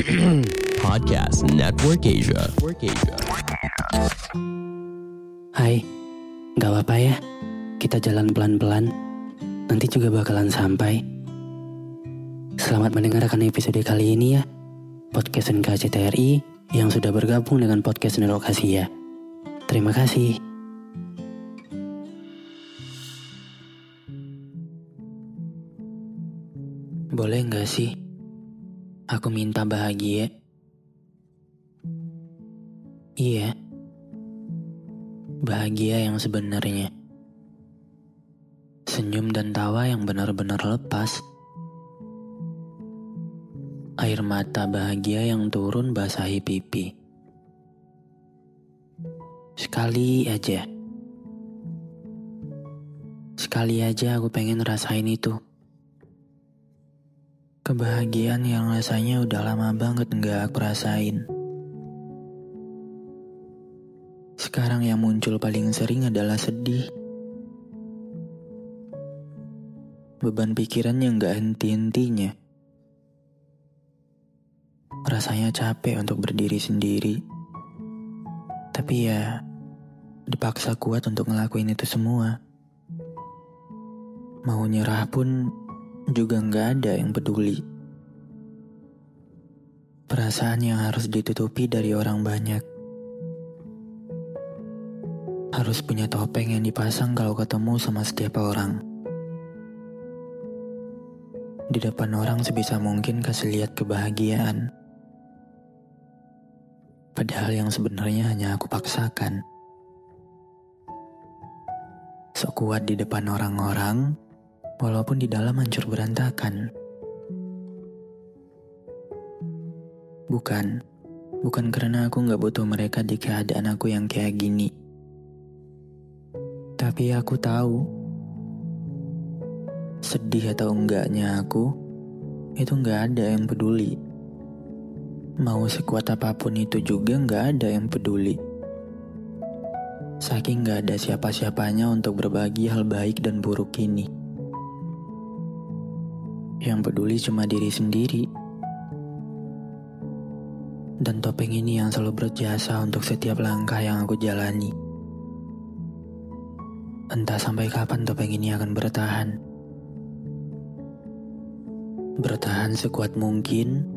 Podcast Network Asia. Hai, gak apa-apa ya. Kita jalan pelan-pelan. Nanti juga bakalan sampai. Selamat mendengarkan episode kali ini ya. Podcast NKCTRI yang sudah bergabung dengan podcast Network Asia. Terima kasih. Boleh nggak sih? Aku minta bahagia. Iya. Bahagia yang sebenarnya. Senyum dan tawa yang benar-benar lepas. Air mata bahagia yang turun basahi pipi. Sekali aja. Sekali aja aku pengen rasain itu. Kebahagiaan yang rasanya udah lama banget nggak aku rasain. Sekarang yang muncul paling sering adalah sedih. Beban pikiran yang gak henti-hentinya. Rasanya capek untuk berdiri sendiri. Tapi ya, dipaksa kuat untuk ngelakuin itu semua. Mau nyerah pun juga nggak ada yang peduli. Perasaan yang harus ditutupi dari orang banyak. Harus punya topeng yang dipasang kalau ketemu sama setiap orang. Di depan orang sebisa mungkin kasih lihat kebahagiaan. Padahal yang sebenarnya hanya aku paksakan. Sok kuat di depan orang-orang, walaupun di dalam hancur berantakan. Bukan, bukan karena aku gak butuh mereka di keadaan aku yang kayak gini. Tapi aku tahu, sedih atau enggaknya aku, itu gak ada yang peduli. Mau sekuat apa pun itu juga gak ada yang peduli. Saking gak ada siapa-siapanya untuk berbagi hal baik dan buruk ini. Yang peduli cuma diri sendiri. Dan topeng ini yang selalu berjasa untuk setiap langkah yang aku jalani. Entah sampai kapan topeng ini akan bertahan. Bertahan sekuat mungkin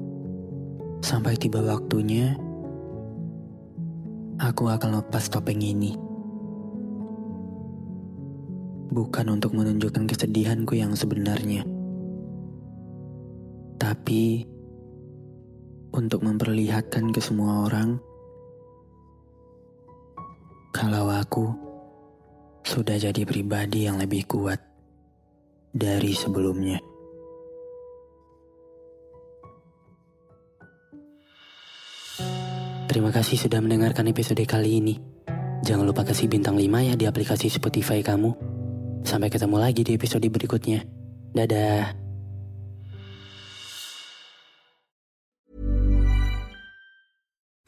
sampai tiba waktunya aku akan lepas topeng ini. Bukan untuk menunjukkan kesedihanku yang sebenarnya tapi untuk memperlihatkan ke semua orang kalau aku sudah jadi pribadi yang lebih kuat dari sebelumnya. Terima kasih sudah mendengarkan episode kali ini. Jangan lupa kasih bintang 5 ya di aplikasi Spotify kamu. Sampai ketemu lagi di episode berikutnya. Dadah.